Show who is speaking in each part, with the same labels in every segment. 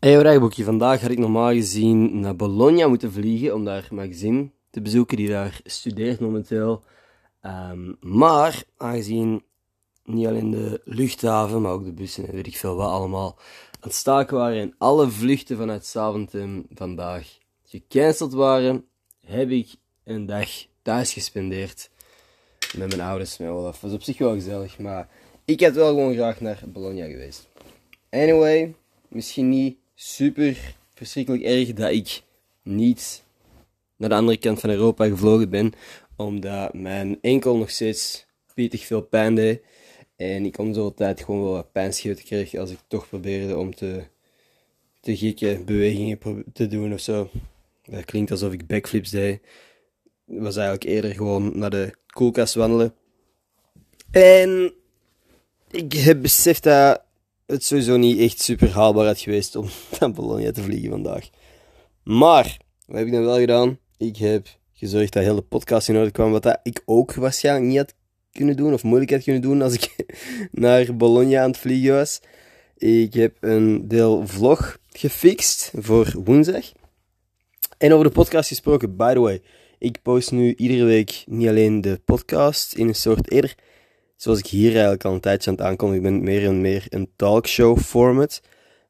Speaker 1: Hey Rijboekje, vandaag had ik normaal gezien naar Bologna moeten vliegen om daar magazine te bezoeken die daar studeert momenteel. Ehm, maar aangezien niet alleen de luchthaven, maar ook de bussen en weet ik veel wat allemaal aan het staken waren en alle vluchten vanuit Zaventem vandaag gecanceld waren, heb ik een dag thuis gespendeerd met mijn ouders, met Olaf. was op zich wel gezellig, maar ik had wel gewoon graag naar Bologna geweest. Anyway, misschien niet super verschrikkelijk erg dat ik niet naar de andere kant van Europa gevlogen ben, omdat mijn enkel nog steeds pittig veel pijn deed. En ik om zo'n tijd gewoon wel wat pijnscheuten kreeg als ik toch probeerde om te, te gekke bewegingen te doen of zo. Dat klinkt alsof ik backflips deed. Was eigenlijk eerder gewoon naar de koelkast wandelen. En ik heb beseft dat het sowieso niet echt super haalbaar had geweest om naar Bologna te vliegen vandaag. Maar, wat heb ik dan wel gedaan? Ik heb gezorgd dat de podcast in orde kwam, wat dat ik ook waarschijnlijk niet had kunnen doen, of moeilijk had kunnen doen als ik naar Bologna aan het vliegen was. Ik heb een deel vlog gefixt voor woensdag. En over de podcast gesproken, by the way. Ik post nu iedere week niet alleen de podcast in een soort eerder zoals ik hier eigenlijk al een tijdje aan het aankondigen ben, meer en meer een talkshow format.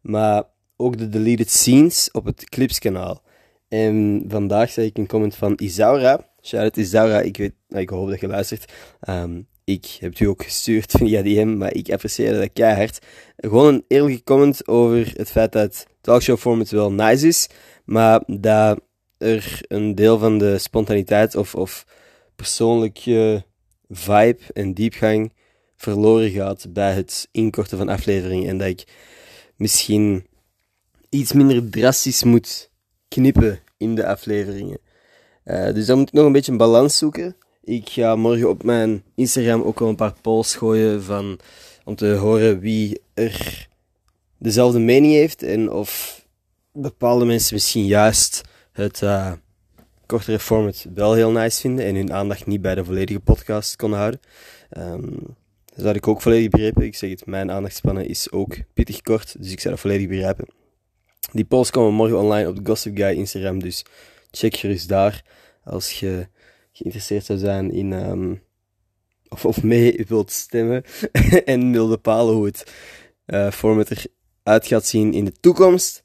Speaker 1: Maar ook de deleted scenes op het Clips-kanaal. En vandaag zei ik een comment van Isaura. Shout-out Isaura, ik, weet, nou, ik hoop dat je luistert. Ehm, ik heb het u ook gestuurd via DM, maar ik apprecieer dat keihard. Gewoon een eerlijke comment over het feit dat talkshow format wel nice is, maar dat er een deel van de spontaniteit of, of persoonlijke vibe en diepgang verloren gaat bij het inkorten van afleveringen. En dat ik misschien iets minder drastisch moet knippen in de afleveringen. Uh, dus daar moet ik nog een beetje een balans zoeken. Ik ga morgen op mijn Instagram ook wel een paar polls gooien van, om te horen wie er dezelfde mening heeft en of bepaalde mensen misschien juist het uh, kortere format wel heel nice vinden en hun aandacht niet bij de volledige podcast konden houden. Um, dat had ik ook volledig begrepen. Ik zeg het, mijn aandachtspannen is ook pittig kort, dus ik zou dat volledig begrijpen. Die polls komen morgen online op de Gossip Guy Instagram, dus check gerust daar als je geïnteresseerd zou zijn in, um, of, of mee wilt stemmen en wil bepalen hoe het uh, format eruit gaat zien in de toekomst.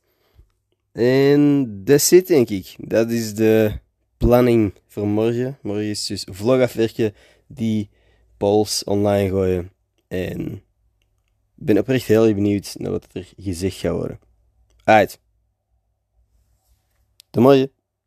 Speaker 1: En dat zit denk ik. Dat is de planning voor morgen. Morgen is dus vlog afwerken, die polls online gooien. En ben oprecht heel benieuwd naar wat er gezegd gaat worden. Uit. Tot morgen.